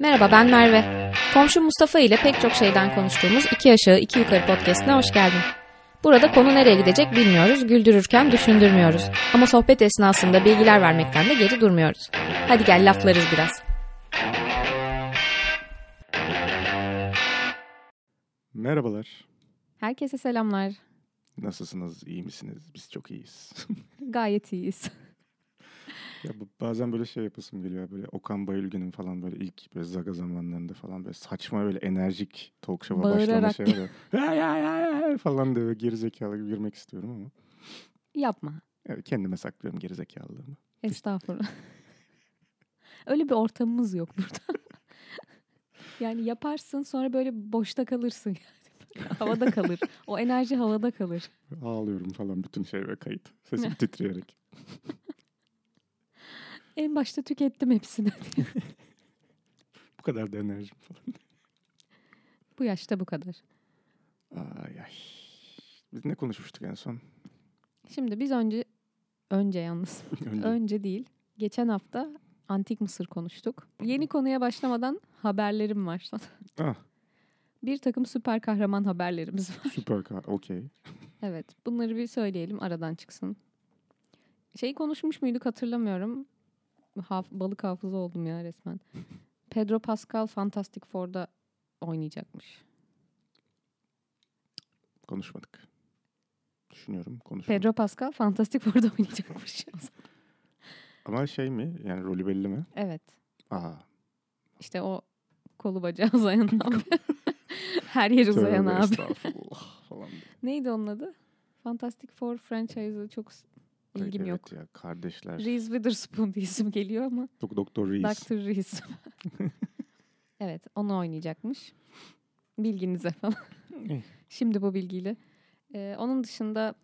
Merhaba ben Merve. Komşu Mustafa ile pek çok şeyden konuştuğumuz iki aşağı iki yukarı podcastine hoş geldin. Burada konu nereye gidecek bilmiyoruz, güldürürken düşündürmüyoruz. Ama sohbet esnasında bilgiler vermekten de geri durmuyoruz. Hadi gel laflarız biraz. Merhabalar. Herkese selamlar. Nasılsınız? İyi misiniz? Biz çok iyiyiz. Gayet iyiyiz. Ya bu, bazen böyle şey yapasım geliyor. Böyle Okan Bayülgen'in falan böyle ilk böyle Zaga zamanlarında falan böyle saçma böyle enerjik talk show'a Bağırarak. şey var ya. Falan diye gerizekalı gibi girmek istiyorum ama. Yapma. Evet, kendime saklıyorum gerizekalılığımı. Estağfurullah. Öyle bir ortamımız yok burada. yani yaparsın sonra böyle boşta kalırsın. havada kalır. O enerji havada kalır. Ağlıyorum falan bütün şey ve kayıt. Sesim titreyerek. En başta tükettim hepsini. Bu kadar da enerjim falan. Bu yaşta bu kadar. Ay ay. Biz ne konuşmuştuk en son? Şimdi biz önce önce yalnız Önce. önce değil geçen hafta antik Mısır konuştuk. Yeni konuya başlamadan haberlerim var sana. Ah, Bir takım süper kahraman haberlerimiz var. süper kar. Okey. Evet bunları bir söyleyelim aradan çıksın. Şey konuşmuş muyduk hatırlamıyorum. Haf- balık hafıza oldum ya resmen. Pedro Pascal Fantastic Four'da oynayacakmış. Konuşmadık. Düşünüyorum konuşmadık. Pedro Pascal Fantastic Four'da oynayacakmış. Ama şey mi? Yani rolü belli mi? evet. Aa. İşte o kolu bacağı uzayan abi. Her yer uzayan abi. Falan. Neydi onun adı? Fantastic Four franchise'ı çok s- ilgim evet yok. ya kardeşler. Reese Witherspoon diye isim geliyor ama Dok- Doktor Reese. Dr. Reese. evet onu oynayacakmış. Bilginize falan. Şimdi bu bilgiyle. Ee, onun dışında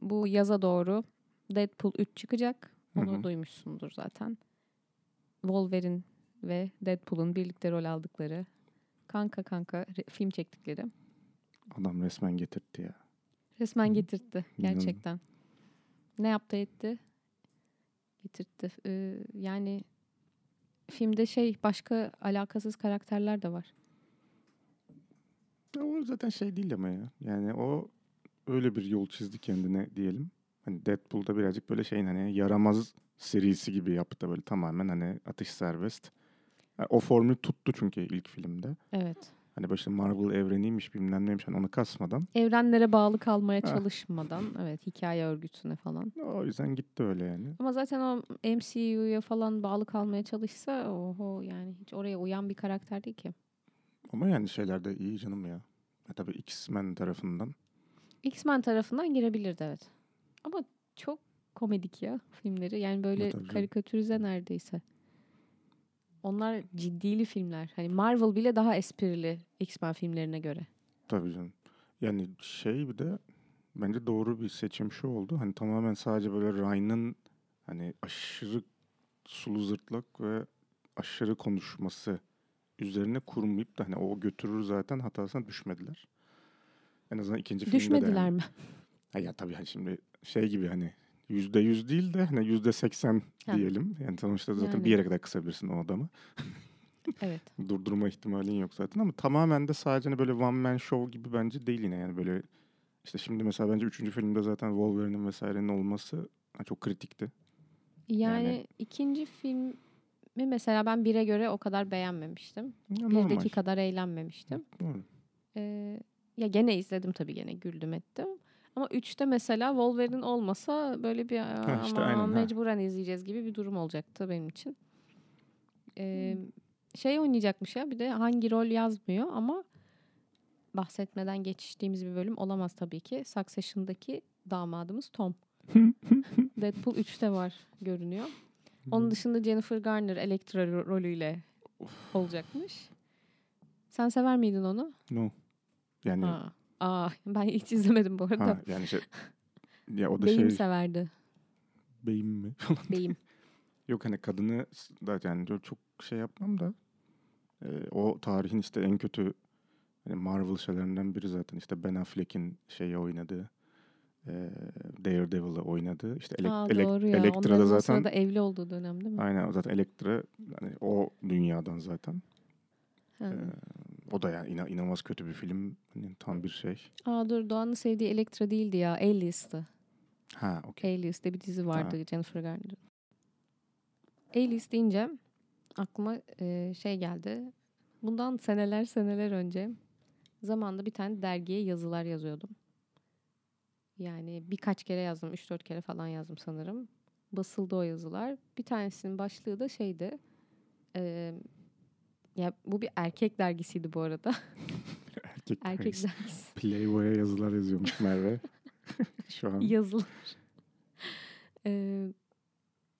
bu yaza doğru Deadpool 3 çıkacak. Onu hı. duymuşsundur zaten. Wolverine ve Deadpool'un birlikte rol aldıkları kanka kanka re- film çektikleri. Adam resmen getirtti ya. Resmen getirtti gerçekten. Ne yaptı etti? Getirtti. Ee, yani filmde şey başka alakasız karakterler de var. Ya O zaten şey değil ama ya. Yani o öyle bir yol çizdi kendine diyelim. Hani Deadpool'da birazcık böyle şeyin hani yaramaz serisi gibi yaptı böyle tamamen hani atış serbest. Yani o formülü tuttu çünkü ilk filmde. Evet. Hani başta Marvel evreniymiş bilmem neymiş hani onu kasmadan. Evrenlere bağlı kalmaya Ha. çalışmadan evet hikaye örgütüne falan. O yüzden gitti öyle yani. Ama zaten o MCU'ya falan bağlı kalmaya çalışsa oho yani hiç oraya uyan bir karakter değil ki. Ama yani şeyler de iyi canım ya. E tabii X-Men tarafından. X-Men tarafından girebilirdi evet. Ama çok komedik ya filmleri. Yani böyle karikatürize neredeyse. Onlar ciddili filmler. Hani Marvel bile daha esprili X-Men filmlerine göre. Tabii canım. Yani şey bir de bence doğru bir seçim şu oldu. Hani tamamen sadece böyle Ryan'ın hani aşırı sulu zırtlak ve aşırı konuşması üzerine kurmayıp da hani o götürür zaten hatasına düşmediler. En azından ikinci filmde de. Düşmediler yani. mi? Ha ya tabii hani şimdi şey gibi hani yüzde yüz değil de hani yüzde seksen diyelim. Yani sonuçta zaten Yani. bir yere kadar kısabilirsin o adamı. Evet. Durdurma ihtimalin yok zaten ama tamamen de sadece hani böyle one man show gibi bence değil yine yani böyle işte şimdi mesela bence üçüncü filmde zaten Wolverine'in vesairenin olması çok kritikti. Yani, Yani- ikinci filmi mesela ben bire göre o kadar beğenmemiştim. Ya normal. Birdeki kadar eğlenmemiştim. Doğru. Ee, ya gene izledim tabii gene güldüm ettim. Ama 3'te mesela Wolverine olmasa böyle bir Ha, işte ama aynen, ha. mecburen izleyeceğiz gibi bir durum olacaktı benim için. Ee, şey oynayacakmış ya bir de hangi rol yazmıyor ama bahsetmeden geçtiğimiz bir bölüm olamaz tabii ki. Succession'daki damadımız Tom. Deadpool 3'te var görünüyor. Onun dışında Jennifer Garner Elektra ro- rolüyle olacakmış. Sen sever miydin onu? No. Yani ha, Ha. Aa, ben hiç izlemedim bu arada. yani şey ya o da Beyim şey severdi. beyim mi? Beyim. Yok hani kadını da yani çok- şey yapmam da e, o tarihin işte en kötü hani Marvel şeylerinden biri zaten işte Ben Affleck'in şeyi oynadığı e, Daredevil'ı oynadı. İşte elek, Aa, elek- doğru ya. Elektra'da zaten sırada evli olduğu dönem değil mi? aynen zaten Elektra hani o dünya dünyadan zaten. Ha. Ee, o da yani ina- inanılmaz kötü bir film. Hani tam bir şey. Aa dur Doğan'ın sevdiği Elektra değildi ya. Alias'tı. Ha okey. Alias diye bir dizi vardı Jennifer Garner'ın. Alias deyince aklıma e, şey geldi. Bundan seneler seneler önce zamanda bir tane dergiye yazılar yazıyordum. Yani birkaç kere yazdım. 3-4 kere falan yazdım sanırım. Basıldı o yazılar. Bir tanesinin başlığı da şeydi. e, ya bu bir erkek dergisiydi bu arada. Erkek, erkek dergisi. dergisi. Playboy'a yazılar yazıyormuş Merve. Şu an yazılar. Ee,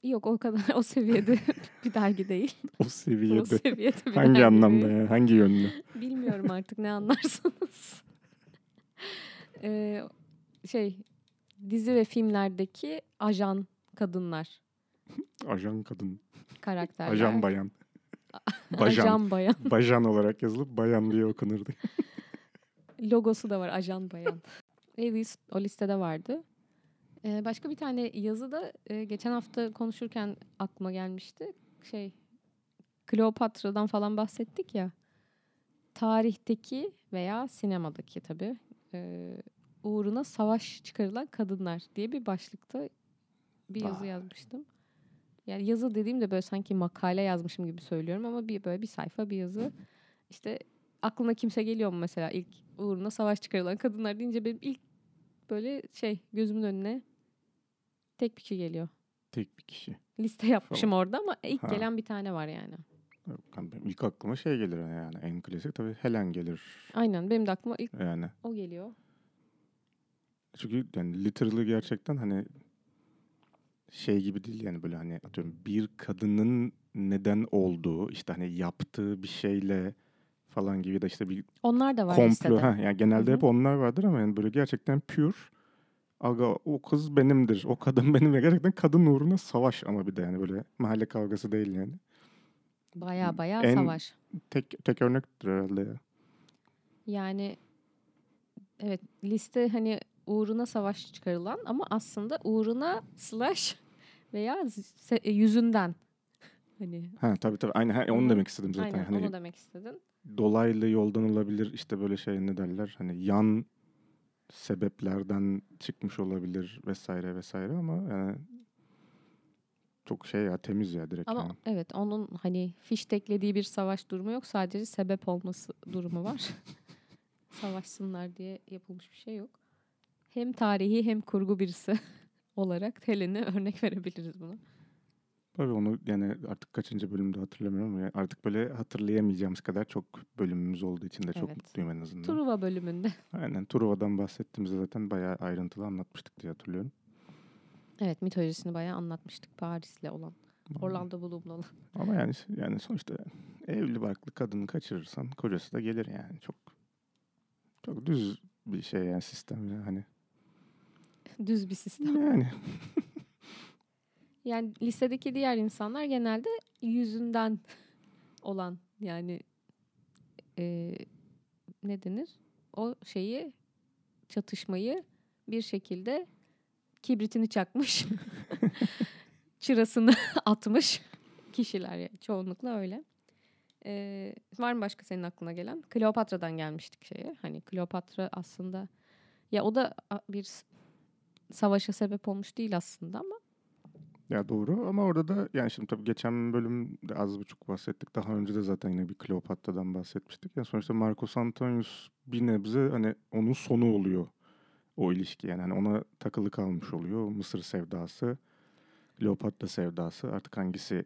yok o kadar o seviyede bir dergi değil. o O seviyede. seviyede bir Hangi dergi anlamda değil. yani? Hangi yönlü? Bilmiyorum artık ne anlarsanız. Ee, şey dizi ve filmlerdeki ajan kadınlar Ajan kadın. karakterler. Ajan bayan. Bajan. Ajan bayan. Bajan olarak yazılıp bayan diye okunurdu. Logosu da var ajan bayan. Alice o listede vardı. Ee, başka bir tane yazı da e, geçen hafta konuşurken aklıma gelmişti. Şey Kleopatra'dan falan bahsettik ya. Tarihteki veya sinemadaki tabii e, uğruna savaş çıkarılan kadınlar diye bir başlıkta bir yazı Vay. yazmıştım. Yani yazı dediğimde böyle sanki makale yazmışım gibi söylüyorum ama bir böyle bir sayfa bir yazı. İşte aklına kimse geliyor mu mesela ilk uğruna savaş çıkarılan kadınlar deyince benim ilk böyle şey gözümün önüne tek bir kişi geliyor. Tek bir kişi. Liste yapmışım orada ama ilk Ha. gelen bir tane var yani. Benim ilk aklıma şey gelir yani en klasik tabii Helen gelir Aynen benim de aklıma ilk yani. o geliyor. Çünkü yani literally gerçekten hani şey gibi değil yani böyle hani atıyorum bir kadının neden olduğu işte hani yaptığı bir şeyle falan gibi de işte bir Onlar da var komplo listede. ha yani genelde Hı hep onlar vardır ama yani böyle gerçekten pure aga o kız benimdir o kadın benim ve gerçekten kadın uğruna savaş ama bir de yani böyle mahalle kavgası değil yani. Baya baya En- savaş. Tek tek örnektir herhalde ya. Yani evet liste hani uğruna savaş çıkarılan ama aslında uğruna slash veya e, yüzünden. Hani Ha tabii tabii aynen ha, onu demek istedim zaten. aynen hani onu demek istedin. dolaylı yoldan olabilir işte böyle şey ne derler hani yan sebeplerden çıkmış olabilir vesaire vesaire ama yani çok şey ya temiz ya direkt Ama yani. evet onun hani fişteklediği bir savaş durumu yok. Sadece sebep olması durumu var. Savaşsınlar diye yapılmış bir şey yok. Hem tarihi hem kurgu birisi olarak Helen'i örnek verebiliriz buna. Tabii onu yani artık kaçıncı bölümde hatırlamıyorum ama yani artık böyle hatırlayamayacağımız kadar çok bölümümüz olduğu için de çok Evet. mutluyum en azından. Truva bölümünde. Aynen Truva'dan bahsettiğimizde zaten bayağı ayrıntılı anlatmıştık diye hatırlıyorum. Evet mitolojisini bayağı anlatmıştık Paris'le olan. Orlando Bloom'la olan. Ama yani yani sonuçta evli barklı kadını kaçırırsan kocası da gelir yani çok çok düz bir şey yani sistem ya hani. Düz bir sistem. Yani Yani listedeki diğer insanlar genelde yüzünden olan yani e, ne denir? O şeyi çatışmayı bir şekilde kibritini çakmış, çırasını atmış kişiler yani çoğunlukla öyle. E, var mı başka senin aklına gelen? Kleopatra'dan gelmiştik şeye. Hani Kleopatra aslında ya o da bir savaşa sebep olmuş değil aslında ama ya doğru ama orada da yani şimdi tabii geçen bölümde az buçuk bahsettik. Daha önce de zaten yine bir Kleopatra'dan bahsetmiştik. Yani sonuçta Marcus Antonius bir nebze hani onun sonu oluyor o ilişki. Yani hani ona takılı kalmış oluyor. Mısır sevdası, Kleopatra sevdası artık hangisi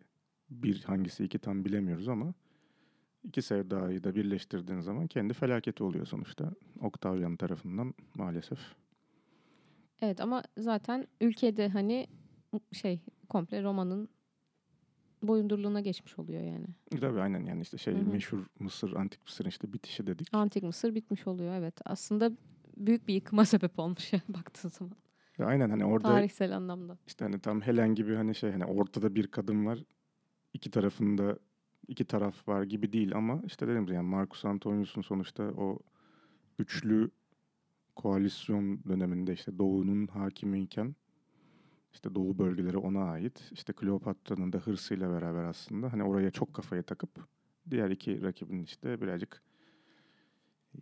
bir hangisi iki tam bilemiyoruz ama iki sevdayı da birleştirdiğin zaman kendi felaketi oluyor sonuçta. Octavian tarafından maalesef. Evet ama zaten ülkede hani şey komple Roma'nın boyundurluğuna geçmiş oluyor yani. Tabii aynen yani işte şey Hı hı. meşhur Mısır, Antik Mısır'ın işte bitişi dedik. Antik Mısır bitmiş oluyor evet. Aslında büyük bir yıkıma sebep olmuş baktığın zaman. Ya aynen hani orada Tarihsel anlamda. işte hani tam Helen gibi hani şey hani ortada bir kadın var. iki tarafında iki taraf var gibi değil ama işte gibi yani Marcus Antonius'un sonuçta o üçlü koalisyon döneminde işte Doğu'nun hakimiyken işte Doğu bölgeleri ona ait. İşte Kleopatra'nın da hırsıyla beraber aslında hani oraya çok kafayı takıp diğer iki rakibin işte birazcık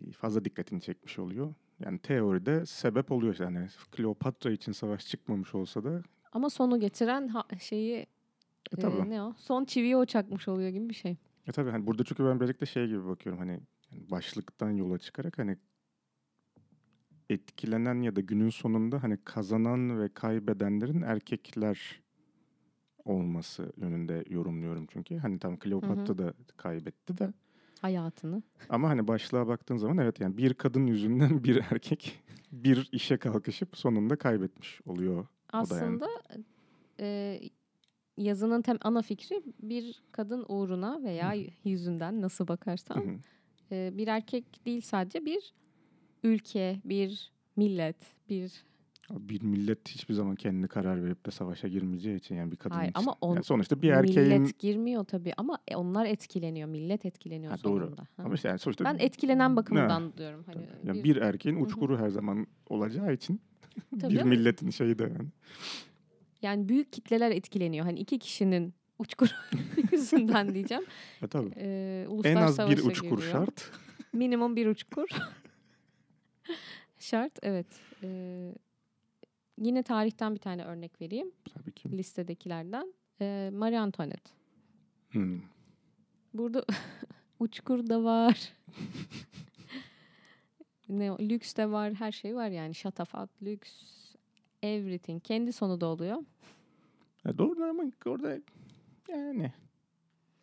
e, fazla dikkatini çekmiş oluyor. Yani teoride sebep oluyor yani Kleopatra için savaş çıkmamış olsa da Ama sonu getiren ha- şeyi e, e, ne o? Son çiviyi o çakmış oluyor gibi bir şey. E tabii hani burada çünkü ben birazcık da şey gibi bakıyorum hani yani başlıktan yola çıkarak hani etkilenen ya da günün sonunda hani kazanan ve kaybedenlerin erkekler olması yönünde yorumluyorum çünkü. Hani tam Kleopatra da kaybetti de Hayatını. ama hani başlığa baktığın zaman evet yani bir kadın yüzünden bir erkek bir işe kalkışıp sonunda kaybetmiş oluyor. da yani. Aslında e, yazının tem ana fikri bir kadın uğruna veya yüzünden nasıl Hı bakarsan hı. e, bir erkek değil sadece bir ülke, bir millet, bir Bir millet hiçbir zaman kendini karar verip de savaşa girmeyeceği için yani bir kadın Hayır, için. ama on- Yani sonuçta bir erkeğin millet girmiyor tabii ama e, onlar etkileniyor, millet etkileniyor Ha, doğru. sonunda. Ha. ama işte yani sonuçta Ben etkilenen bakımından diyorum. Hani Tabii. Yani bir- bir, erkeğin uçkuru her zaman olacağı için Tabii bir milletin şeyi de yani. yani büyük kitleler etkileniyor. Hani iki kişinin uçkuru yüzünden diyeceğim. E tabii. Ee, En az bir uçkur giriyor. şart. Minimum bir uçkur. Şart evet. Ee, yine tarihten bir tane örnek vereyim Tabii ki. listedekilerden. Ee, Marie Antoinette. Hmm. Burada uçkur da var. ne lüks de var, her şey var yani. Şatafat, lüks, everything. Kendi sonu da oluyor. Ya doğru ama orada yani,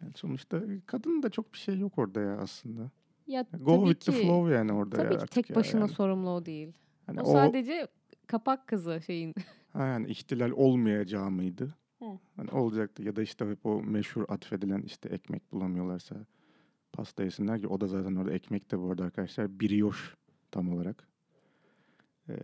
yani sonuçta kadının da çok bir şey yok orada ya aslında. Ya Go tabii with ki, the flow yani orada tabii ya ki tek başına yani. sorumlu o değil. Hani o, o, sadece kapak kızı şeyin. ha yani ihtilal olmayacağı mıydı? Hı. Hani olacaktı ya da işte hep o meşhur atfedilen işte ekmek bulamıyorlarsa pasta yesinler ki o da zaten orada ekmek de bu arada arkadaşlar brioche tam olarak. Ee,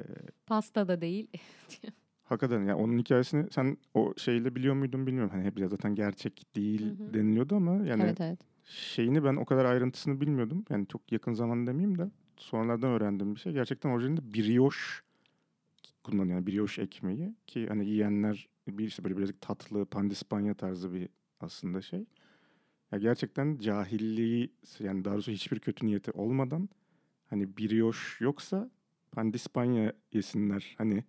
Pasta da değil. Hakikaten ya onun hikayesini sen o şeyle biliyor muydun bilmiyorum. Hani hep zaten gerçek değil Hı hı. deniliyordu ama yani evet evet. Şeyini ben o kadar ayrıntısını bilmiyordum. Yani çok yakın zaman demeyeyim de sonradan öğrendiğim bir şey. Gerçekten orijinalinde brioche kullanıyor. Yani brioche ekmeği ki hani yiyenler bir işte böyle birazcık tatlı pandispanya tarzı bir aslında şey. Ya gerçekten cahilliği yani daha doğrusu hiçbir kötü niyeti olmadan hani brioche yoksa pandispanya yesinler. Hani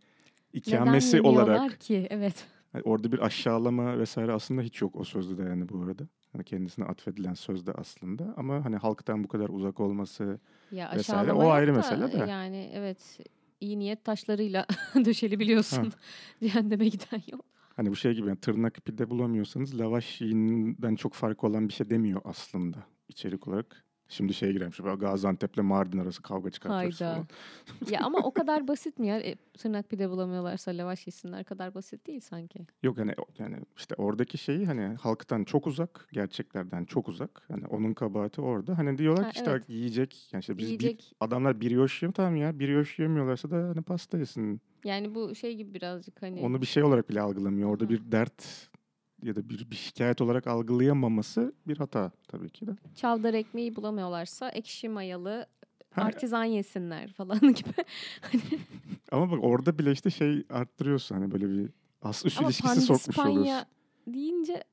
ikamesi Neden olarak ki? Evet. Hani orada bir aşağılama vesaire aslında hiç yok o sözde de yani bu arada. Hani kendisine atfedilen sözde aslında ama hani halktan bu kadar uzak olması Ya Vesaire, o ayrı da, mesele de. Yani evet iyi niyet taşlarıyla döşeli biliyorsun. Cehenneme giden yok. hani bu şey gibi yani tırnak pide bulamıyorsanız lavaş yiyinden çok fark olan bir şey demiyor aslında içerik olarak. Şimdi şeye girermiş. Gaziantep'le Mardin arası kavga çıkartıyoruz Hayda. falan. ya ama o kadar basit mi ya? E, tırnak pide bulamıyorlarsa lavaş yesinler kadar basit değil sanki. Yok hani yani işte oradaki şeyi hani halktan çok uzak, gerçeklerden çok uzak. Hani onun kabahati orada. Hani diyorlar Ha, ki işte evet. yiyecek. Yani işte biz bir, Yiyecek adamlar brioche yiyor tamam ya brioche yemiyorlarsa da hani pasta yesin. yani bu şey gibi birazcık hani Onu bir şey olarak bile algılamıyor. Orada Hı. bir dert ya da bir, bir şikayet olarak algılayamaması bir hata tabii ki de. çavdar ekmeği bulamıyorlarsa ekşi mayalı Ha, artizan yesinler falan gibi. ama bak orada bile işte şey arttırıyorsun hani böyle bir as üst ama ilişkisi sokmuş pandispanya oluyorsun. deyince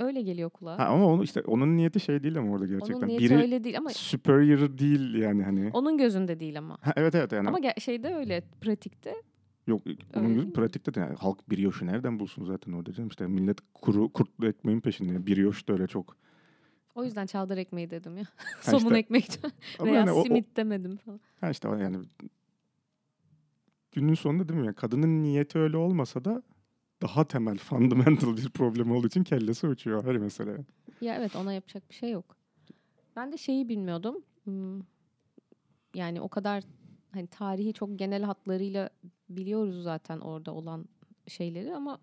öyle geliyor kulağa. Ha, ama onu işte onun niyeti şey değil ama orada gerçekten. Onun niyeti Biri öyle değil ama superior değil yani hani. onun gözünde değil ama. Ha, evet evet yani. Ama şeyde öyle pratikte Yok onun Öyle gibi pratikte de yani halk brioche'u nereden bulsun zaten orada canım işte millet kuru kurtlu ekmeğin peşinde. Brioche de öyle çok. o yüzden çavdar ekmeği dedim ya. Ha Somun işte- Ama veya yani o- o- simit demedim falan. Ha işte yani günün sonunda değil mi ya kadının niyeti öyle olmasa da daha temel fundamental bir problem olduğu için kellesi uçuyor her mesele. Ya evet ona yapacak bir şey yok. Ben de şeyi bilmiyordum. Hmm, Yani o kadar hani tarihi çok genel hatlarıyla biliyoruz zaten orada olan şeyleri ama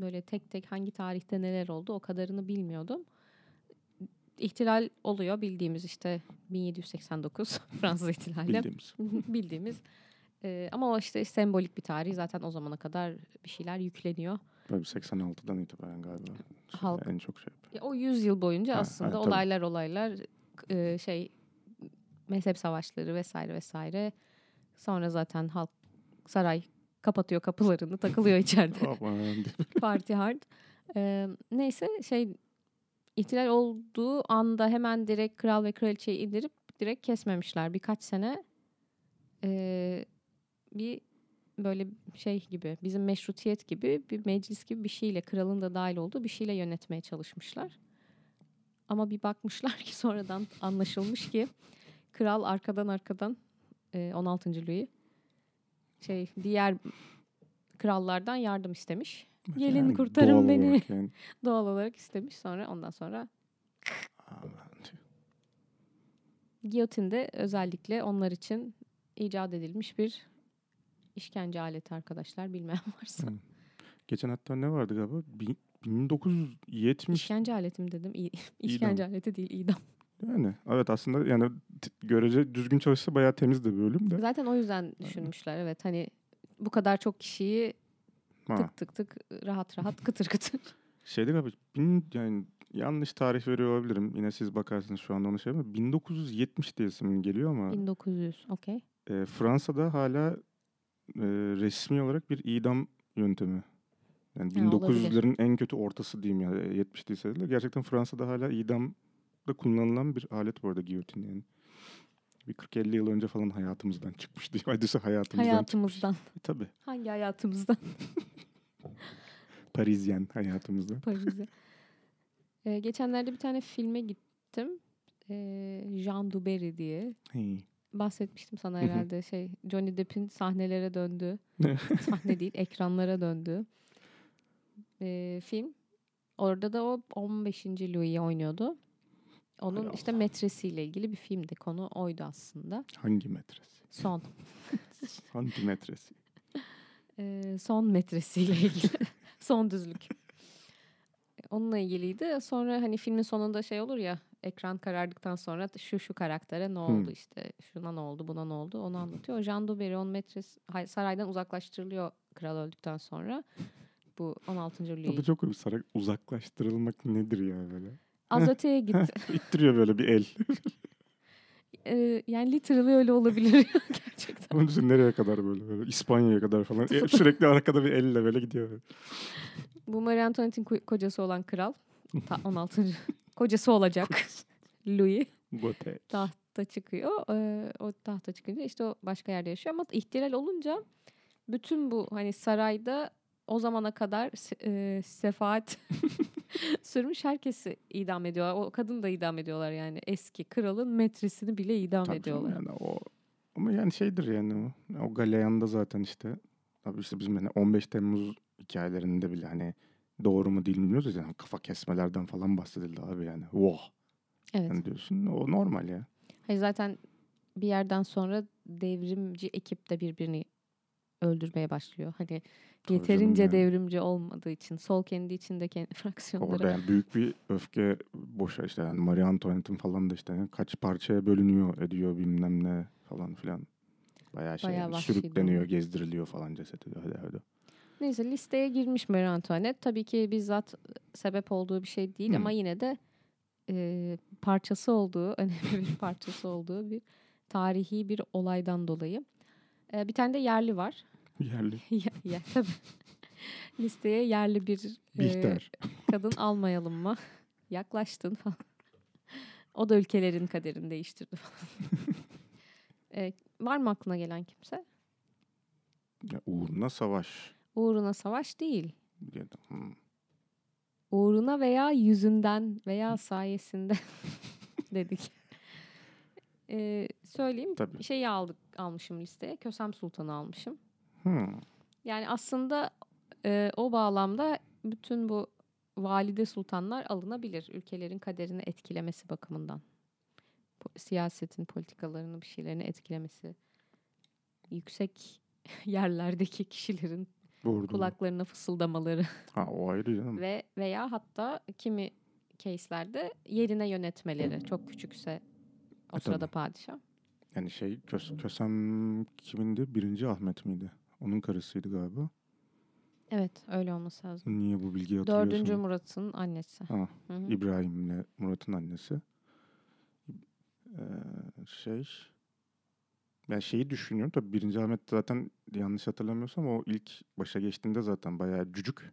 böyle tek tek hangi tarihte neler oldu o kadarını bilmiyordum. İhtilal oluyor bildiğimiz işte 1789 Fransız ihtilali Bildiğimiz. bildiğimiz. Ee, ama o işte sembolik bir tarih zaten o zamana kadar bir şeyler yükleniyor. Tabii 86'dan itibaren galiba. Halk- En çok şey. Ya O 100 yıl boyunca Ha, aslında evet, olaylar olaylar e, şey mezhep savaşları vesaire vesaire. Sonra zaten halk saray kapatıyor kapılarını takılıyor içeride. Parti hard. Ee, neyse şey ihtilal olduğu anda hemen direkt kral ve kraliçeyi indirip direkt kesmemişler. Birkaç sene e, bir böyle şey gibi bizim meşrutiyet gibi bir meclis gibi bir şeyle kralın da dahil olduğu bir şeyle yönetmeye çalışmışlar. Ama bir bakmışlar ki sonradan anlaşılmış ki kral arkadan arkadan e, 16. Louis şey diğer krallardan yardım istemiş. Gelin Yani kurtarın doğal beni. olarak yani. Doğal olarak istemiş. Sonra ondan sonra Aman. giyotin de özellikle onlar için icat edilmiş bir işkence aleti arkadaşlar bilmeyen varsa. Hı. Geçen hatta ne vardı galiba? Bin- 1970 İşkence aleti mi dedim? İ- İşkence aleti değil idam. Yani evet aslında yani görece düzgün çalışsa bayağı temiz de bir bölüm de. Zaten o yüzden düşünmüşler evet hani bu kadar çok kişiyi Ha. tık tık tık rahat rahat kıtır kıtır. Şeyde galiba bin, yani yanlış tarih veriyor olabilirim. Yine siz bakarsınız şu anda onu şey ama 1970 diye isim geliyor ama 1900 okey. e, Fransa'da hala e, resmi olarak bir idam yöntemi. Yani Ha, olabilir. 1900'lerin en kötü ortası diyeyim ya e, 70 değilse de. Gerçekten Fransa'da hala idamda kullanılan bir alet bu arada giyotin yani. Bir 40-50 yıl önce falan hayatımızdan çıkmış diye. Hadise hayatımızdan Hayatımızdan. çıkmış. Tabii. Hangi hayatımızdan? Parisyen hayatımızdan. Paris'e. Ee, geçenlerde bir tane filme gittim. Ee, Jean Dubarry diye. Hey. Bahsetmiştim sana herhalde şey Johnny Depp'in sahnelere döndüğü sahne değil ekranlara döndüğü ee, film. Orada da o 15. Louis'i oynuyordu. Onun Hay işte metresiyle ilgili bir filmdi. Konu oydu aslında. Hangi metresi? Son. Santimetresi. Ee, son metresiyle ilgili. son düzlük. Onunla ilgiliydi. Sonra hani filmin sonunda şey olur ya ekran karardıktan sonra şu şu karaktere ne oldu Hmm. işte şuna ne oldu buna ne oldu onu anlatıyor. Jean Dubarry on metres hay- saraydan uzaklaştırılıyor kral öldükten sonra. Bu 16. O da Louis. çok bir sarak uzaklaştırılmak nedir ya böyle? Az öteye gitti. İttiriyor böyle bir el. Ee, yani literally öyle olabilir gerçekten. Onun için nereye kadar böyle, böyle İspanya'ya kadar falan. E, sürekli arkada bir elle böyle gidiyor. böyle. Bu Marie Antoinette'in ko- kocası olan kral. Ta 16. kocası olacak. Louis. Bu tek. tahta çıkıyor. Ee, o tahta çıkınca işte o başka yerde yaşıyor ama ihtilal olunca bütün bu hani sarayda o zamana kadar e, sefaat sürmüş herkesi idam ediyorlar. O kadın da idam ediyorlar yani. Eski kralın metresini bile idam Tabii ediyorlar. Yani o ama yani şeydir yani o. O galeyanda zaten işte. Abi işte bizim hani 15 Temmuz hikayelerinde bile hani doğru mu değil mi bilmiyoruz ya. Yani kafa kesmelerden falan bahsedildi abi yani. Wow. Evet. Yani diyorsun o normal ya. Hayır, zaten bir yerden sonra devrimci ekip de birbirini öldürmeye başlıyor. Hani Tabii yeterince yani. devrimci olmadığı için sol kendi içinde kendi fraksiyonları Orada yani büyük bir öfke boşa işte yani Marie Antoinette'in falan da işte yani kaç parçaya bölünüyor ediyor bilmem ne falan filan. Bayağı şey Bayağı sürükleniyor, gezdiriliyor falan cesedi. Hadi hadi. Neyse listeye girmiş Marie Antoinette. Tabii ki bizzat sebep olduğu bir şey değil Hı. ama yine de e, parçası olduğu, önemli bir parçası olduğu bir tarihi bir olaydan dolayı. E, bir tane de yerli var. Yerli. ya, ya, tabii. Listeye yerli bir e, kadın almayalım mı? Yaklaştın falan. O da ülkelerin kaderini değiştirdi falan. E, var mı aklına gelen kimse? Ya uğruna savaş. Uğruna savaş değil. Ya da, hmm. uğruna veya yüzünden veya sayesinde dedik. Ee, söyleyeyim. Tabii. Şeyi aldık almışım listeye. Kösem Sultan'ı almışım. Hmm. Yani aslında e, o bağlamda bütün bu valide sultanlar alınabilir. Ülkelerin kaderini etkilemesi bakımından. Siyasetin, politikalarını, bir şeylerini etkilemesi. Yüksek yerlerdeki kişilerin Doğru, doğru. kulaklarına fısıldamaları. Ha o ayrı canım. ve veya hatta kimi case'lerde yerine yönetmeleri çok küçükse o E, sırada tabii. padişah. Yani şey Kös Kösem kimindi? Birinci Ahmet miydi? Onun karısıydı galiba. Evet öyle olması lazım. Niye bu bilgiyi hatırlıyorsun? Dördüncü Murat'ın annesi. Ha, Hı hı. İbrahim'le Murat'ın annesi. Ee, şey ben şeyi düşünüyorum tabii birinci Ahmet zaten yanlış hatırlamıyorsam o ilk başa geçtiğinde zaten bayağı cücük.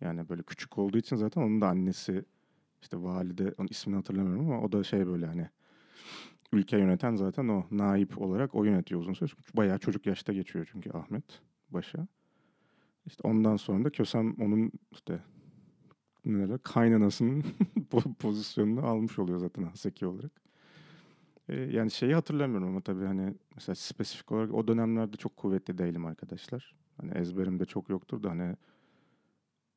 Yani böyle küçük olduğu için zaten onun da annesi işte valide onun ismini hatırlamıyorum ama o da şey böyle hani ülke yöneten zaten o naip olarak o yönetiyor uzun süre. Bayağı çocuk yaşta geçiyor çünkü Ahmet başa. İşte ondan sonra da Kösem onun işte neler kaynanasının pozisyonunu almış oluyor zaten Haseki olarak. Ee, yani şeyi hatırlamıyorum ama tabii hani mesela spesifik olarak o dönemlerde çok kuvvetli değilim arkadaşlar. Hani ezberimde çok yoktur da hani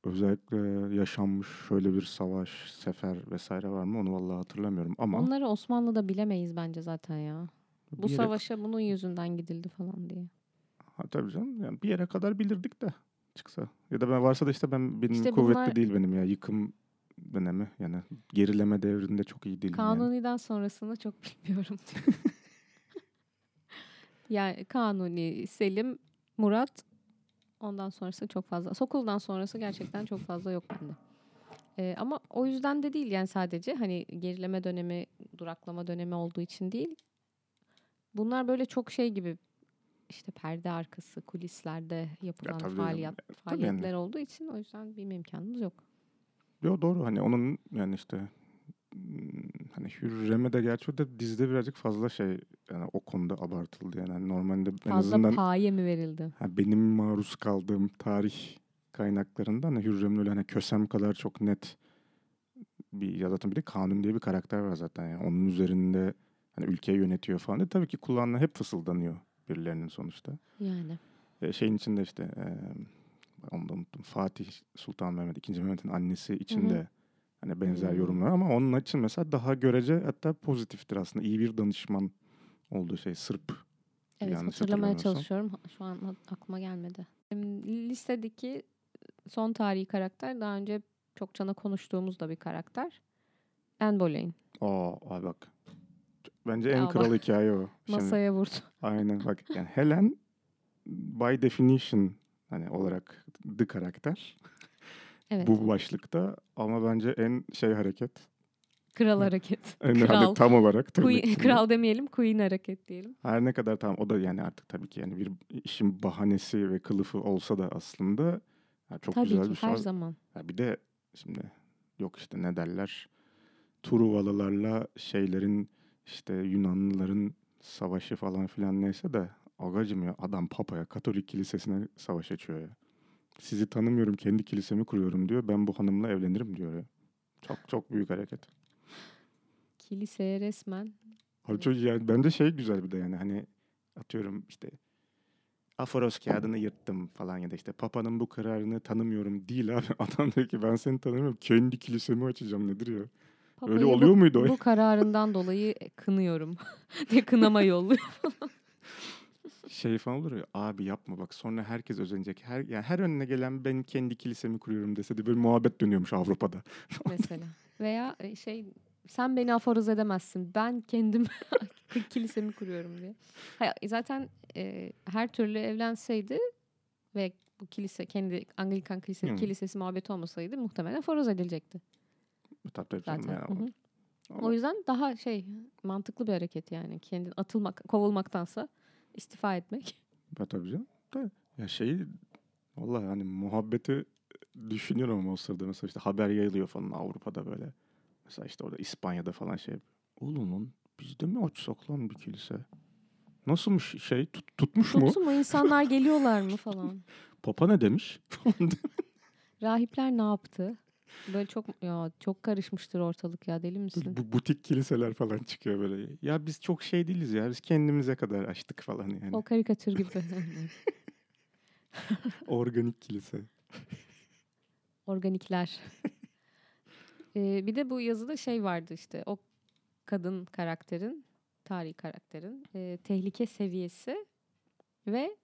özellikle yaşanmış şöyle bir savaş, sefer vesaire var mı onu vallahi hatırlamıyorum ama Onları Osmanlı'da bilemeyiz bence zaten ya. Bu bir yere- savaşa bunun yüzünden gidildi falan diye. Ha, tabii canım yani bir yere kadar bilirdik de çıksa. Ya da ben varsa da işte ben benim İşte kuvvetli bunlar- değil benim ya yıkım dönemi yani gerileme devrinde çok iyi değilim yani. Kanuni'den sonrasını çok bilmiyorum. yani Kanuni, Selim, Murat ondan sonrası çok fazla. Sokul'dan sonrası gerçekten çok fazla yok bende. Ee, ama o yüzden de değil yani sadece hani gerileme dönemi, duraklama dönemi olduğu için değil. Bunlar böyle çok şey gibi işte perde arkası, kulislerde yapılan tabii canım. faaliyet, tabii faaliyetler olduğu için o yüzden bilme imkanımız yok. Yo doğru hani onun yani işte hani Hürrem'e de gerçi o da dizide birazcık fazla şey yani o konuda abartıldı yani Hani normalde en Fazla azından paye mi verildi? ha, benim maruz kaldığım tarih kaynaklarında hani Hürrem'in öyle hani Kösem kadar çok net bir ya zaten bir de Kanun diye bir karakter var zaten yani onun üzerinde hani ülkeyi yönetiyor falan diye tabii ki kulağına hep fısıldanıyor birilerinin sonuçta. Yani. E, şeyin içinde işte e, onu da unuttum. Fatih Sultan Mehmet, II. Mehmet'in annesi içinde hani benzer Hmm. yorumlar ama onun için mesela daha görece hatta pozitiftir aslında. İyi bir danışman olduğu şey Sırp. Evet yanlış hatırlamaya çalışıyorum. Şu an aklıma gelmedi. Listedeki son tarihi karakter daha önce çok cana konuştuğumuz da bir karakter. Anne Boleyn. Aa, ay bak. Bence en Ya kral bak. hikaye o. Şimdi, Masaya vurdu. aynen bak yani Helen by definition hani olarak the karakter Evet. bu başlıkta ama bence en şey hareket. Kral hareket. En Kral. tam olarak Queen, kral demeyelim, Queen hareket diyelim. Her ne kadar tamam o da yani artık tabii ki yani bir işin bahanesi ve kılıfı olsa da aslında ya çok Tabii güzel ki bir şey. her zaman. Ya bir de şimdi yok işte ne derler Truvalılarla şeylerin işte Yunanlıların savaşı falan filan neyse de agacım ya adam papaya Katolik kilisesine savaş açıyor ya. Sizi tanımıyorum kendi kilisemi kuruyorum diyor. Ben bu hanımla evlenirim diyor ya. Çok çok büyük hareket. Kiliseye resmen. Abi çok yani bence şey güzel bir de yani hani atıyorum işte Aforos kağıdını yırttım falan ya da işte Papa'nın bu kararını tanımıyorum değil abi. Adam diyor ki ben seni tanımıyorum. Kendi kilisemi açacağım nedir ya? Papayı Öyle bu- oluyor muydu o? Bu kararından dolayı kınıyorum. diye kınama yolluyor. Şey falan olur ya abi yapma bak sonra herkes özenecek. Her, yani her önüne gelen ben kendi kilisemi kuruyorum dese de böyle muhabbet dönüyormuş Avrupa'da. mesela. Veya e, şey sen beni aforoz edemezsin. Ben kendim kilisemi kuruyorum diye. Hayır, zaten e, her türlü evlenseydi ve bu kilise kendi Anglikan kilise, Hı. kilisesi muhabbeti olmasaydı muhtemelen aforoz edilecekti Tabii tabii canım zaten. yani Hı o- hı. ama- O yüzden daha şey mantıklı bir hareket yani. Kendin atılmak, kovulmaktansa istifa etmek. Ya tabii canım. Da, ya şeyi vallahi hani muhabbeti düşünüyorum ama o sırada mesela işte haber yayılıyor falan Avrupa'da böyle. Mesela işte orada İspanya'da falan şey. Oğlum lan bizde mi açsak lan bir kilise? Nasılmış şey tut- tutmuş mu? Tutsun mu insanlar geliyorlar mı falan. Papa ne demiş? Rahipler ne yaptı? Böyle çok ya çok karışmıştır ortalık ya deli misin? Bu butik kiliseler falan çıkıyor böyle. Ya biz çok şey değiliz ya. Biz kendimize kadar açtık falan yani. O karikatür gibi. Organik kilise. Organikler. Ee, bir de bu yazıda şey vardı işte o kadın karakterin, tarihi karakterin e, tehlike seviyesi ve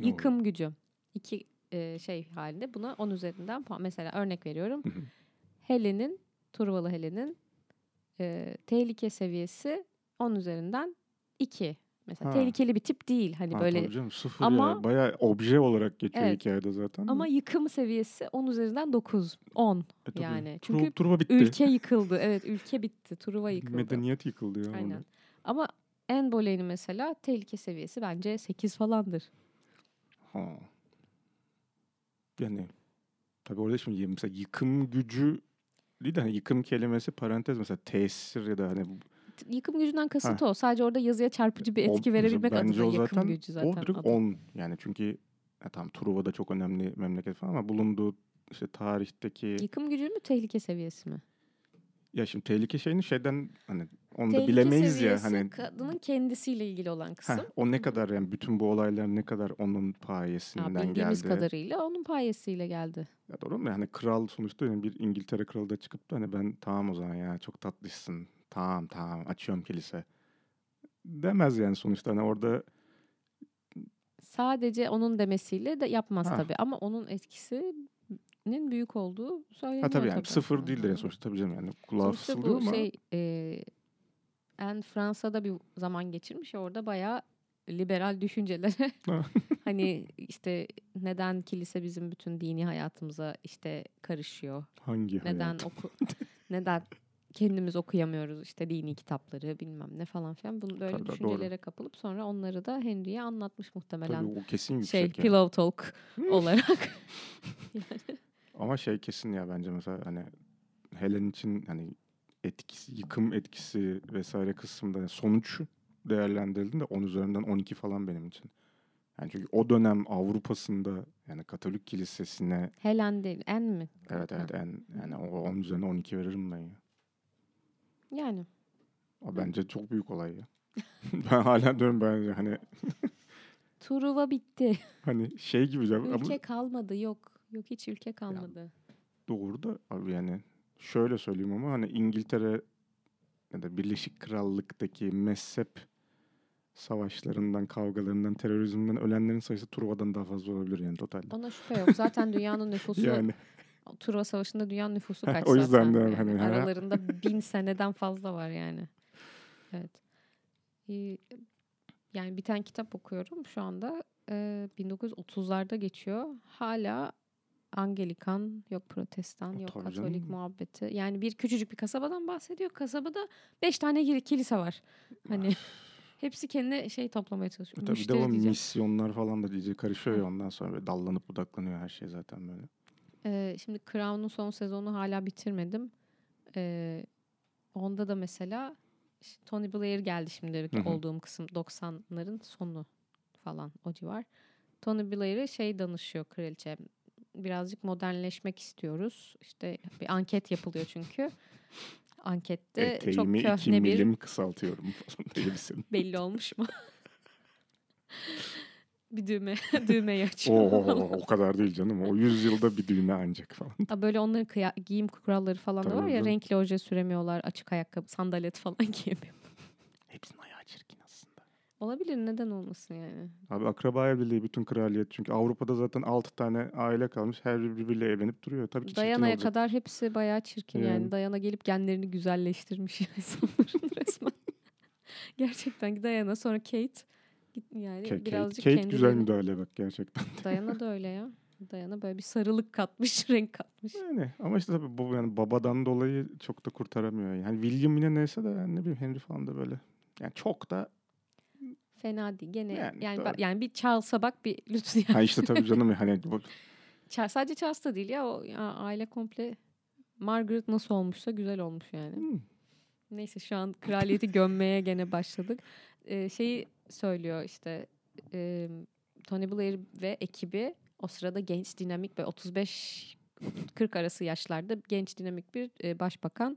yıkım gücü. İki e, şey halinde buna 10 üzerinden puan. Mesela örnek veriyorum. Helen'in, Turvalı Helen'in e, tehlike seviyesi 10 üzerinden 2. Mesela Ha. tehlikeli bir tip değil. Hani Ha, böyle canım, sıfır Ama- ya. Bayağı obje olarak geçiyor Evet. hikayede zaten. ama yıkım seviyesi 10 üzerinden 9, 10 E tabii. yani. Tur- Çünkü Turba bitti. ülke yıkıldı. Evet, ülke bitti. Truva yıkıldı. Medeniyet yıkıldı ya. orada. Aynen. Ama Anne Boleyn'in mesela tehlike seviyesi bence 8 falandır. Ha. Yani tabii orada şimdi mesela yıkım gücü değil de hani yıkım kelimesi parantez mesela tesir ya da hani Yıkım gücünden kasıt o. Sadece orada yazıya çarpıcı bir o- etki mesela verebilmek adına o yıkım zaten, gücü zaten. O direkt adı. on yani çünkü ya tamam Truva da çok önemli memleket falan ama bulunduğu işte tarihteki Yıkım gücü mü tehlike seviyesi mi? Ya şimdi tehlike şeyini şeyden hani onu da Tehlike bilemeyiz ya hani kadının kendisiyle ilgili olan kısım. Heh, o ne kadar yani bütün bu olaylar ne kadar onun Ya payesinden bildiğimiz geldi. kadarıyla onun payesiyle geldi. Ya doğru mu? Yani kral sonuçta yani bir İngiltere kralı da çıkıp da hani ben tamam o zaman ya çok tatlısın. Tamam tamam açıyorum kilise. Demez yani sonuçta hani orada Sadece onun demesiyle de yapmaz Ha. tabii ama onun etkisinin büyük olduğu söyleniyor ha tabii yani sıfır Hı değildir yani sonuçta tabii canım yani kulağa Sonuçta fısıldıyor bu ama şey e, en Fransa'da bir zaman geçirmiş. Orada bayağı liberal düşüncelere Ha. hani işte neden kilise bizim bütün dini hayatımıza işte karışıyor? hangi Neden hayat? oku neden kendimiz okuyamıyoruz işte dini kitapları bilmem ne falan filan. Bunu böyle Tabii, doğru. düşüncelere kapılıp sonra onları da Henry'e anlatmış muhtemelen. Tabii o kesin yüksek şey yani. pillow talk olarak. Ama şey kesin ya bence mesela hani Helen için hani etkisi, yıkım etkisi vesaire kısmında yani sonuç değerlendirildiğinde 10 üzerinden 12 falan benim için. Yani çünkü o dönem Avrupa'sında yani Katolik kilisesine Helen değil en mi? evet evet en yani o 10 üzerinden 12 veririm ben ya. Yani O bence çok büyük olay ya. ben hala diyorum bence hani Truva bitti. hani şey gibi canım ama Ülke kalmadı yok. Yok hiç ülke kalmadı. doğru da abi yani şöyle söyleyeyim ama hani İngiltere ya da Birleşik Krallık'taki mezhep savaşlarından, kavgalarından, terörizmden ölenlerin sayısı Truva'dan daha fazla olabilir yani totalde. Ona şüphe yok. Zaten dünyanın nüfusu Yani Truva Savaşı'nda dünyanın nüfusu kaç o yüzden zaten. de yani. hani, ha. Aralarında bin seneden fazla var yani. Evet. Ee, yani bir tane kitap okuyorum şu anda. Ee, 1930'larda geçiyor. Hala Angelikan, yok Protestan, yok Tabii Katolik canım. muhabbeti. Yani bir küçücük bir kasabadan bahsediyor. Kasabada beş tane kili- kilise var. Hani hepsi kendine şey toplamaya çalışıyor. tabii bir de o diyeceğim. misyonlar falan da iyice karışıyor ya ondan sonra böyle dallanıp budaklanıyor her şey zaten böyle. Ee, şimdi Crown'un son sezonu hala bitirmedim. Ee, onda da mesela Tony Blair geldi şimdi Hı hı. olduğum kısım 90'ların sonu falan o civar. Tony Blair'e şey danışıyor kraliçe. Birazcık modernleşmek istiyoruz. İşte bir anket yapılıyor çünkü. Ankette çok Eteğimi iki köhne bir milim kısaltıyorum falan diyebilirsin. belli olmuş mu? bir düğme düğmeyi açıyor. Oo, o kadar değil canım. O yüzyılda bir düğme ancak falan. Ha, böyle onların kıya- giyim kuralları falan da var Tabii ya canım. renkli oje süremiyorlar, açık ayakkabı, sandalet falan giyemiyor. Hepsinin ayağı çirkin aslında. Olabilir neden olmasın yani. Abi akraba evliliği bütün kraliyet. Çünkü Avrupa'da zaten 6 tane aile kalmış. Her biri birbiriyle evlenip duruyor. Tabii ki Dayana'ya kadar hepsi bayağı çirkin yani. Yani. Dayana gelip genlerini güzelleştirmiş insanların resmen. Gerçekten Dayana sonra Kate yani Kate, Kate, birazcık Kate güzel kendilerini- müdahale bak gerçekten. Dayana da öyle ya. Dayana böyle bir sarılık katmış, renk katmış. Yani ama işte tabii bu yani babadan dolayı çok da kurtaramıyor. Yani William yine neyse de yani ne bileyim Henry falan da böyle. Yani çok da Fena değil. Gene Yani yani doğru. yani bir Charles'a bak bir lütfen yani. ha işte tabii canım hani bu Charles, sadece Charles da değil ya o ya, aile komple Margaret nasıl olmuşsa güzel olmuş yani. Hmm. Neyse şu an kraliyeti gömmeye gene başladık. Ee, şeyi söylüyor işte e, Tony Blair ve ekibi o sırada genç dinamik ve 35 40 arası yaşlarda genç dinamik bir e, başbakan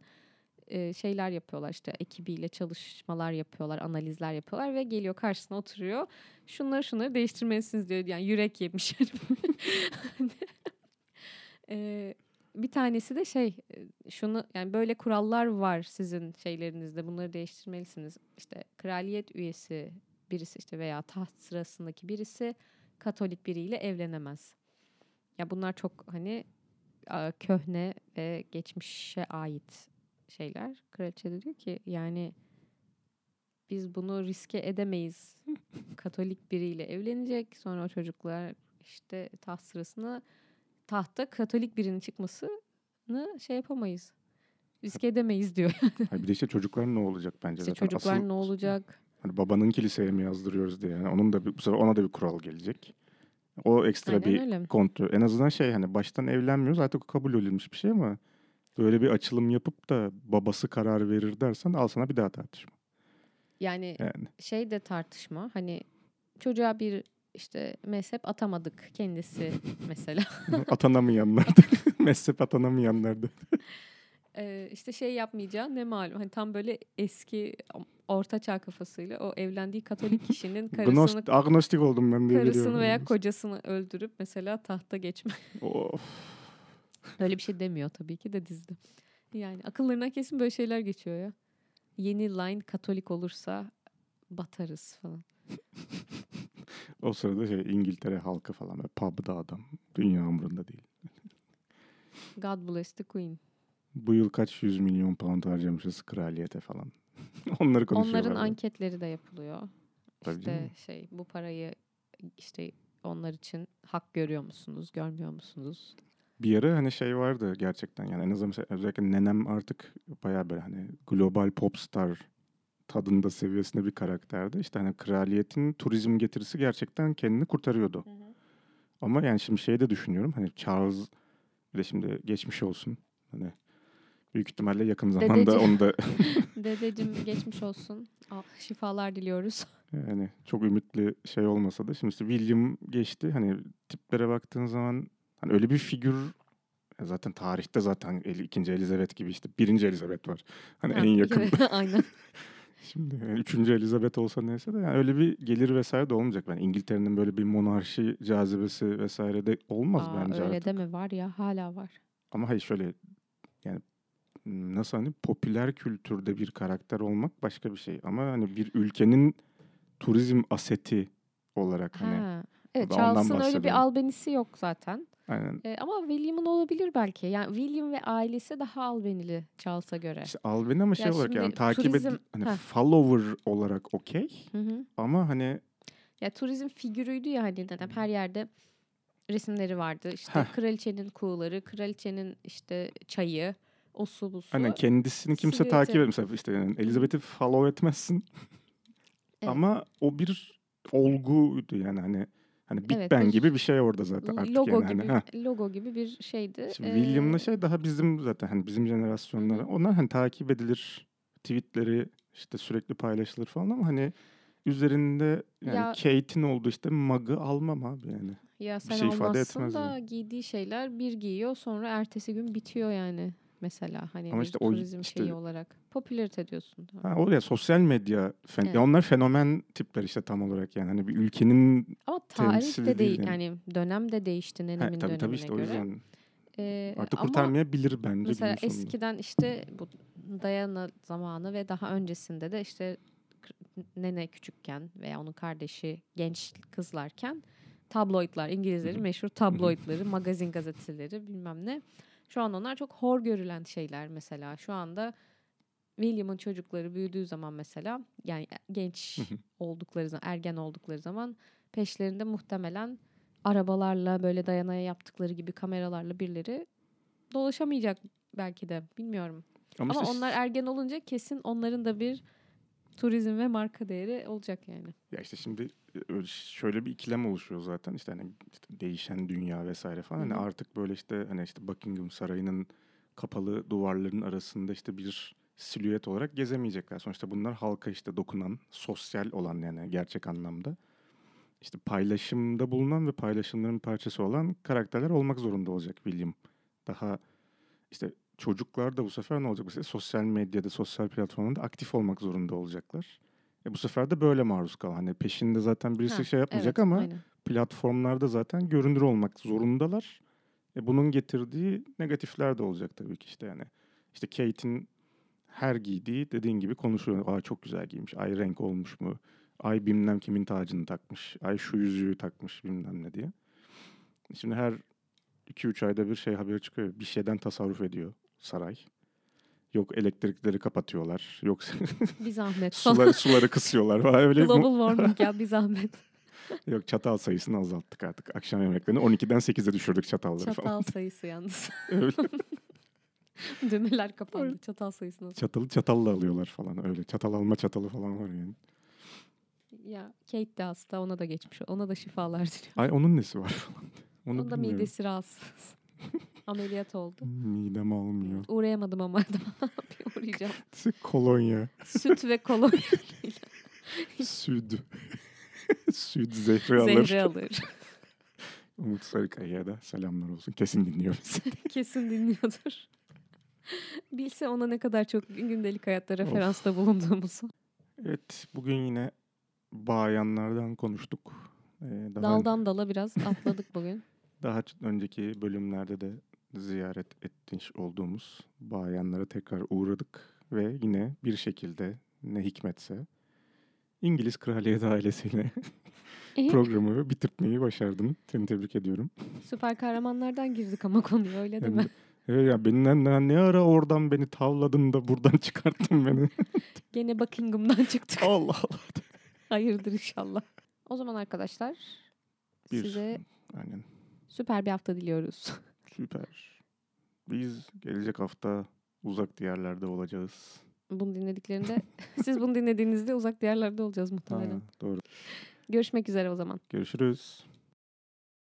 şeyler yapıyorlar işte ekibiyle çalışmalar yapıyorlar, analizler yapıyorlar ve geliyor karşısına oturuyor. Şunları şunları değiştirmelisiniz diyor. Yani yürek yemiş. e, bir tanesi de şey şunu yani böyle kurallar var sizin şeylerinizde bunları değiştirmelisiniz. İşte kraliyet üyesi birisi işte veya taht sırasındaki birisi Katolik biriyle evlenemez. Ya bunlar çok hani köhne ve geçmişe ait şeyler. Kraliçe de diyor ki yani biz bunu riske edemeyiz. Katolik biriyle evlenecek. Sonra o çocuklar işte taht sırasında tahta Katolik birinin çıkmasını şey yapamayız. Riske edemeyiz diyor. Hayır, bir de işte çocuklar ne olacak bence İşte zaten. çocuklar Asıl- ne olacak? Hani babanın kiliseye mi yazdırıyoruz diye. Yani onun da bir, bu sefer ona da bir kural gelecek. O ekstra Aynen bir öyle. kontrol. En azından şey hani baştan evlenmiyoruz artık kabul edilmiş bir şey ama böyle bir açılım yapıp da babası karar verir dersen al sana bir daha tartışma. Yani Yani şey de tartışma hani çocuğa bir işte mezhep atamadık kendisi mesela. atanamayanlar mezhep atanamayanlar da. Ee, işte şey yapmayacağı ne malum. Hani tam böyle eski orta çağ kafasıyla o evlendiği Katolik kişinin karısını Gnost, agnostik oldum ben diye karısını biliyorum. veya kocasını öldürüp mesela tahta geçme. Of. Öyle bir şey demiyor tabii ki de dizide. Yani akıllarından kesin böyle şeyler geçiyor ya. Yeni line Katolik olursa batarız falan. O sırada şey İngiltere halkı falan böyle pub'da adam. Dünya umurunda değil. God bless the Queen. Bu yıl kaç yüz milyon pound harcamışız kraliyete falan. Onları konuşuyorlar. Onların anketleri de yapılıyor. Tabii işte canım. şey bu parayı işte onlar için hak görüyor musunuz, görmüyor musunuz? Bir ara hani şey vardı gerçekten yani en azından mesela özellikle nenem artık bayağı böyle hani global popstar tadında seviyesinde bir karakterdi. İşte hani kraliyetin turizm getirisi gerçekten kendini kurtarıyordu. Ama yani şimdi şey de düşünüyorum hani Charles bir de şimdi geçmiş olsun. Hani büyük ihtimalle yakın zamanda Dedeci. onu da Dedeciğim geçmiş olsun. Al, şifalar diliyoruz. yani çok ümitli şey olmasa da şimdi işte William geçti. Hani tiplere baktığın zaman hani öyle bir figür ya zaten tarihte zaten el- ikinci Elizabeth gibi işte birinci Elizabeth var. Hani Ha, en yakın. evet, Aynen. Şimdi yani üçüncü Elizabeth olsa neyse de yani öyle bir gelir vesaire de olmayacak. Ben İngiltere'nin böyle bir monarşi cazibesi vesaire de olmaz Aa, bence öyle artık. deme var ya hala var. Ama hayır şöyle yani nasıl hani popüler kültürde bir karakter olmak başka bir şey. Ama hani bir ülkenin turizm aseti olarak hani Ha. Evet Ben ondan Charles'ın öyle bir albenisi yok zaten. Aynen Ee, ama William'ın olabilir belki. Yani William ve ailesi daha albenili Charles'a göre. işte Albany ama şey Ya olarak yani takip turizm- hani Heh. follower olarak okey ama hani Ya turizm figürüydü ya hani dedem her yerde resimleri vardı. İşte Heh. kraliçenin kuğuları, kraliçenin işte çayı, o su bu su. hani kendisini kimse silüeti. takip etmez. Mesela işte yani Elizabeth'i follow etmezsin Evet. ama o bir olguydu yani hani hani Big Evet, Bang bir gibi bir şey orada zaten artık logo yani. gibi Hani, logo gibi bir şeydi. Şimdi Ee, William'la şey daha bizim zaten hani bizim jenerasyonlara onlar hani takip edilir tweetleri işte sürekli paylaşılır falan ama hani üzerinde yani Ya- Kate'in olduğu işte mug'ı almam abi yani. ya sen şey ifade etmez da yani. giydiği şeyler bir giyiyor sonra ertesi gün bitiyor yani mesela hani Ama işte o turizm işte- şeyi olarak popülarite diyorsun. Ha, o ya sosyal medya fen- Evet. onlar fenomen tipler işte tam olarak yani hani bir ülkenin Ama tarih de değil değil yani. dönem de değişti ha, nenemin tabii dönemine tabii işte o göre. yüzden Ee, artık ama kurtarmayabilir bence Mesela eskiden işte bu Diana zamanı ve daha öncesinde de işte nene küçükken veya onun kardeşi genç kızlarken tabloidlar, İngilizlerin meşhur tabloidları, magazin gazeteleri bilmem ne. Şu an onlar çok hor görülen şeyler mesela. Şu anda William'ın çocukları büyüdüğü zaman mesela yani genç Hı hı. oldukları zaman, ergen oldukları zaman peşlerinde muhtemelen arabalarla böyle dayanaya yaptıkları gibi kameralarla birileri dolaşamayacak belki de bilmiyorum. Ama, Ama işte onlar ergen olunca kesin onların da bir turizm ve marka değeri olacak yani. Ya işte şimdi e, öyle şöyle bir ikilem oluşuyor zaten işte hani işte değişen dünya vesaire falan. Hani Hı hı. artık böyle işte hani işte Buckingham Sarayı'nın kapalı duvarların arasında işte bir silüet olarak gezemeyecekler. Sonuçta bunlar halka işte dokunan, sosyal olan yani gerçek anlamda. işte paylaşımda bulunan ve paylaşımların parçası olan karakterler olmak zorunda olacak William. Daha işte çocuklar da bu sefer ne olacak? Mesela sosyal medyada, sosyal platformlarda aktif olmak zorunda olacaklar. E bu sefer de böyle maruz kal. Hani peşinde zaten birisi Ha, şey yapmayacak evet, ama aynen. platformlarda zaten görünür olmak zorundalar. E bunun getirdiği negatifler de olacak tabii ki işte yani. İşte Kate'in her giydiği dediğin gibi konuşuyor. Aa çok güzel giymiş. Ay renk olmuş mu? Ay bilmem kimin tacını takmış. Ay şu yüzüğü takmış bilmem ne diye. Şimdi her 2-3 ayda bir şey haberi çıkıyor. Bir şeyden tasarruf ediyor saray. Yok elektrikleri kapatıyorlar. Yok Bir zahmet. suları, suları kısıyorlar. falan. Öyle Global warming ya bir zahmet. Yok çatal sayısını azalttık artık. Akşam yemeklerini 12'den 8'e düşürdük çatalları Çatal falan. sayısı yalnız. Öyle. Düğmeler kapandı. Çatal sayısını. Çatalı çatalla alıyorlar falan öyle. Çatal alma çatalı falan var yani. Ya Kate de hasta ona da geçmiş. Ona da şifalar diliyorum. Ay onun nesi var falan. Onu Onun da midesi rahatsız. Ameliyat oldu. Midem almıyor. Uğrayamadım ama bir uğrayacağım. Kolonya. Süt ve kolonya Süd. Süd zehri alır. zehri alır. Umut Sarıkaya'ya da selamlar olsun. Kesin dinliyor bizi. Kesin dinliyordur. Bilse ona ne kadar çok gündelik hayatta referansta bulunduğumuzu. Evet bugün yine bayanlardan konuştuk. Ee, daha, Daldan dala biraz atladık bugün. daha önceki bölümlerde de ziyaret etmiş olduğumuz bayanlara tekrar uğradık. Ve yine bir şekilde ne hikmetse İngiliz kraliyet ailesiyle programı bitirtmeyi başardın. Seni tebrik ediyorum. Süper kahramanlardan girdik ama konuya öyle değil Yani, mi? evet ya benden ne, ne ara oradan beni tavladın da buradan çıkarttın beni. Gene Buckingham'dan çıktık. Allah Allah. Hayırdır inşallah. O zaman arkadaşlar Bir- size Aynen. süper bir hafta diliyoruz. Süper. Biz gelecek hafta uzak diyarlarda olacağız. Bunu dinlediklerinde siz bunu dinlediğinizde uzak diyarlarda olacağız Ha, muhtemelen. doğru. Görüşmek üzere o zaman. Görüşürüz.